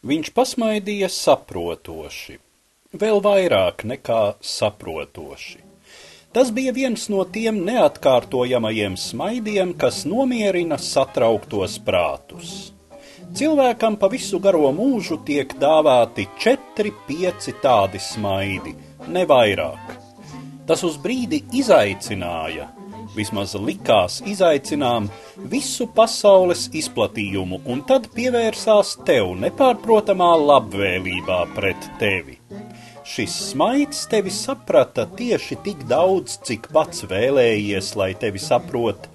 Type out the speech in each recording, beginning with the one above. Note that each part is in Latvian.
Viņš pasmaidīja saprotoši, vēl vairāk nekā saprotoši. Tas bija viens no tiem neatkārtojamajiem smaidiem, kas nomierina satrauktos prātus. Cilvēkam pa visu garo mūžu tiek dāvāti četri, pieci tādi smaidi, ne vairāk. Tas uz brīdi izaicināja, vismaz likās izaicinām, visu pasaules izplatījumu, un tad pievērsās tev nepārprotamā labvēlībā pret tevi. Šis smaids tevi saprata tieši tik daudz, cik pats vēlējies, lai tevi saprot.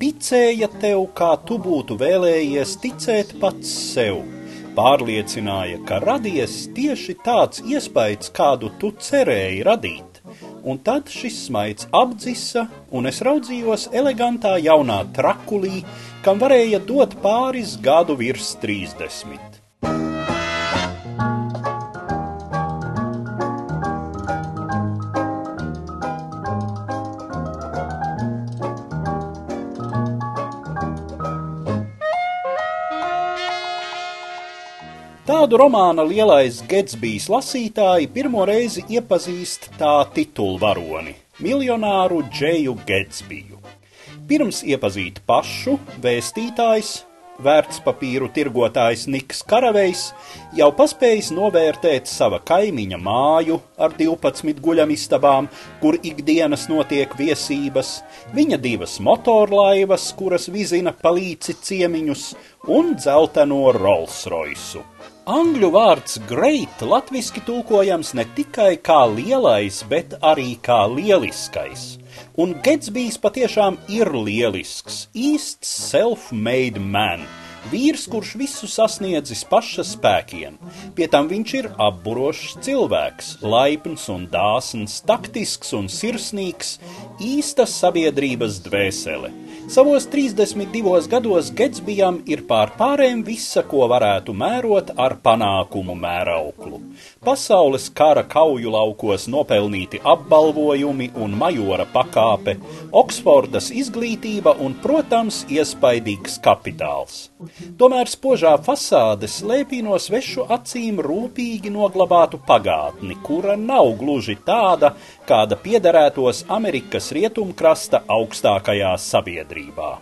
Ticēja tev, kā tu būtu vēlējies ticēt pats sev. Pārliecināja, ka radies tieši tāds iespējas, kādu tu cerēji radīt. Un tad šis smaids apdzisa, un es raudzījos elegantā jaunā trakulī, kam varēja dot pāris gadu virs trīsdesmit. Tādu romāna lielais Getsbijs lasītāji pirmo reizi iepazīst tā titulvaroni - miljonāru Džeju Getsbiju. Pirms iepazīt pašu, vēstītājs, vērtspapīru tirgotājs Niks Karavejs jau paspējis novērtēt sava kaimiņa māju ar 12 guļamistabām, kur ikdienas notiek viesības, viņa divas motorlaivas, kuras vizina palīci ciemiņus, un dzelteno Rolls Royce. Angļu vārds great latviski tulkojams ne tikai kā lielais, bet arī kā lieliskais. Un Getsbijs patiešām ir lielisks, īsts self-made man, vīrs, kurš visu sasniedzis paša spēkiem. Pie tam viņš ir apburošs cilvēks, laipns un dāsns, taktisks un sirsnīgs, īsta sabiedrības dvēsele. Savos 32 gados Getsbijam ir pār pārējiem visa, ko varētu mērot ar panākumu mērauklu. Pasaules kara kauju laukos nopelnīti apbalvojumi un majora pakāpe, Oksfordas izglītība un, protams, iespaidīgs kapitāls. Tomēr spožā fasāde slēpj no svešu acīm rūpīgi noglabātu pagātni, kura nav gluži tāda, kāda piederētos Amerikas rietumkrasta augstākajā sabiedrībā.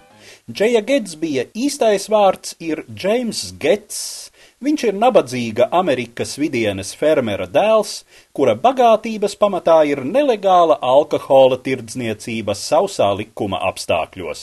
Džeja Getsbija īstais vārds ir Džeims Gets. Viņš ir nabadzīga Amerikas vidienes fermera dēls, kura bagātības pamatā ir nelegāla alkohola tirdzniecība sausā likuma apstākļos.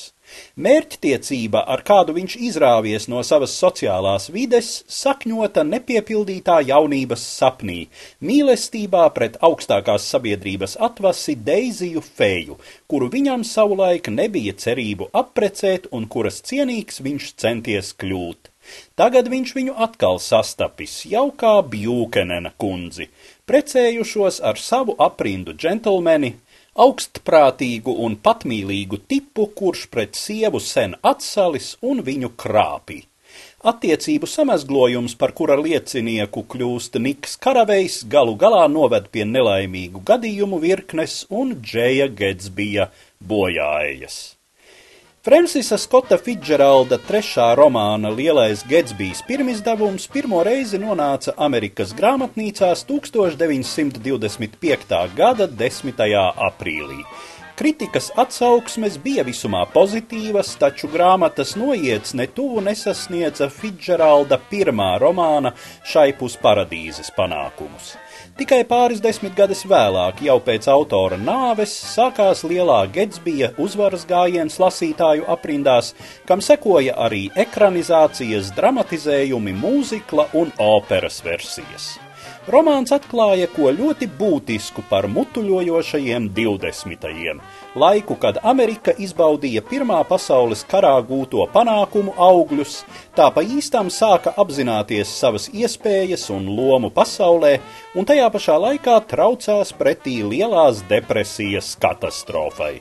Mērķtiecība, ar kādu viņš izrāvies no savas sociālās vides, sakņota nepiepildītā jaunības sapnī, mīlestībā pret augstākās sabiedrības atvasi Deiziju Feju, kuru viņam savulaik nebija cerību apprecēt un kuras cienīgs viņš centies kļūt. Tagad viņš viņu atkal sastapis, jau kā Bjūkenena kundzi, precējušos ar savu aprindu džentlmeni, augstprātīgu un patmīlīgu tipu, kurš pret sievu sen atsalis un viņu krāpī. Attiecību samazglojums, par kura liecinieku kļūst Niks Karavejs, galu galā noved pie nelaimīgu gadījumu virknes un Džeja Getsbija bojāējas. Francisa Skota Fitzgeralda trešā romāna Lielais Getsbijs pirmizdevums pirmo reizi nonāca Amerikas grāmatnīcās 1925. gada 10. aprīlī. Kritikas atsauksmes bija visumā pozitīvas, taču grāmatas noiets ne tuvu nesasniedza Fitzgeralda pirmā romāna Šai pus paradīzes panākumus. Tikai pāris desmitgades vēlāk, jau pēc autora nāves, sākās lielā Getsbija uzvaras gājiens lasītāju aprindās, kam sekoja arī ekranizācijas, dramatizējumi, mūzikla un operas versijas. Romāns atklāja ko ļoti būtisku par mutuļojošajiem divdesmitajiem, laiku, kad Amerika izbaudīja Pirmā pasaules karā gūto panākumu augļus, tā pa īstam sāka apzināties savas iespējas un lomu pasaulē, un tajā pašā laikā traucās pretī lielās depresijas katastrofai.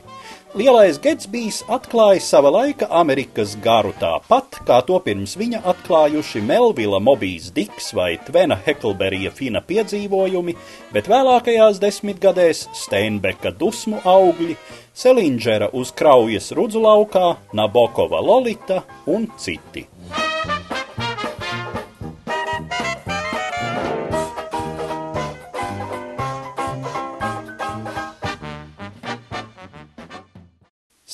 Lielais Getsbijs atklāja sava laika Amerikas garu tāpat, kā to pirms viņa atklājuši Melvila Mobijs Diks vai Tvena Heklberija Fina piedzīvojumi, bet vēlākajās desmitgadēs Steinbeka dusmu augļi, Selindžera uz kraujas rudzu laukā, Nabokova Lolita un citi.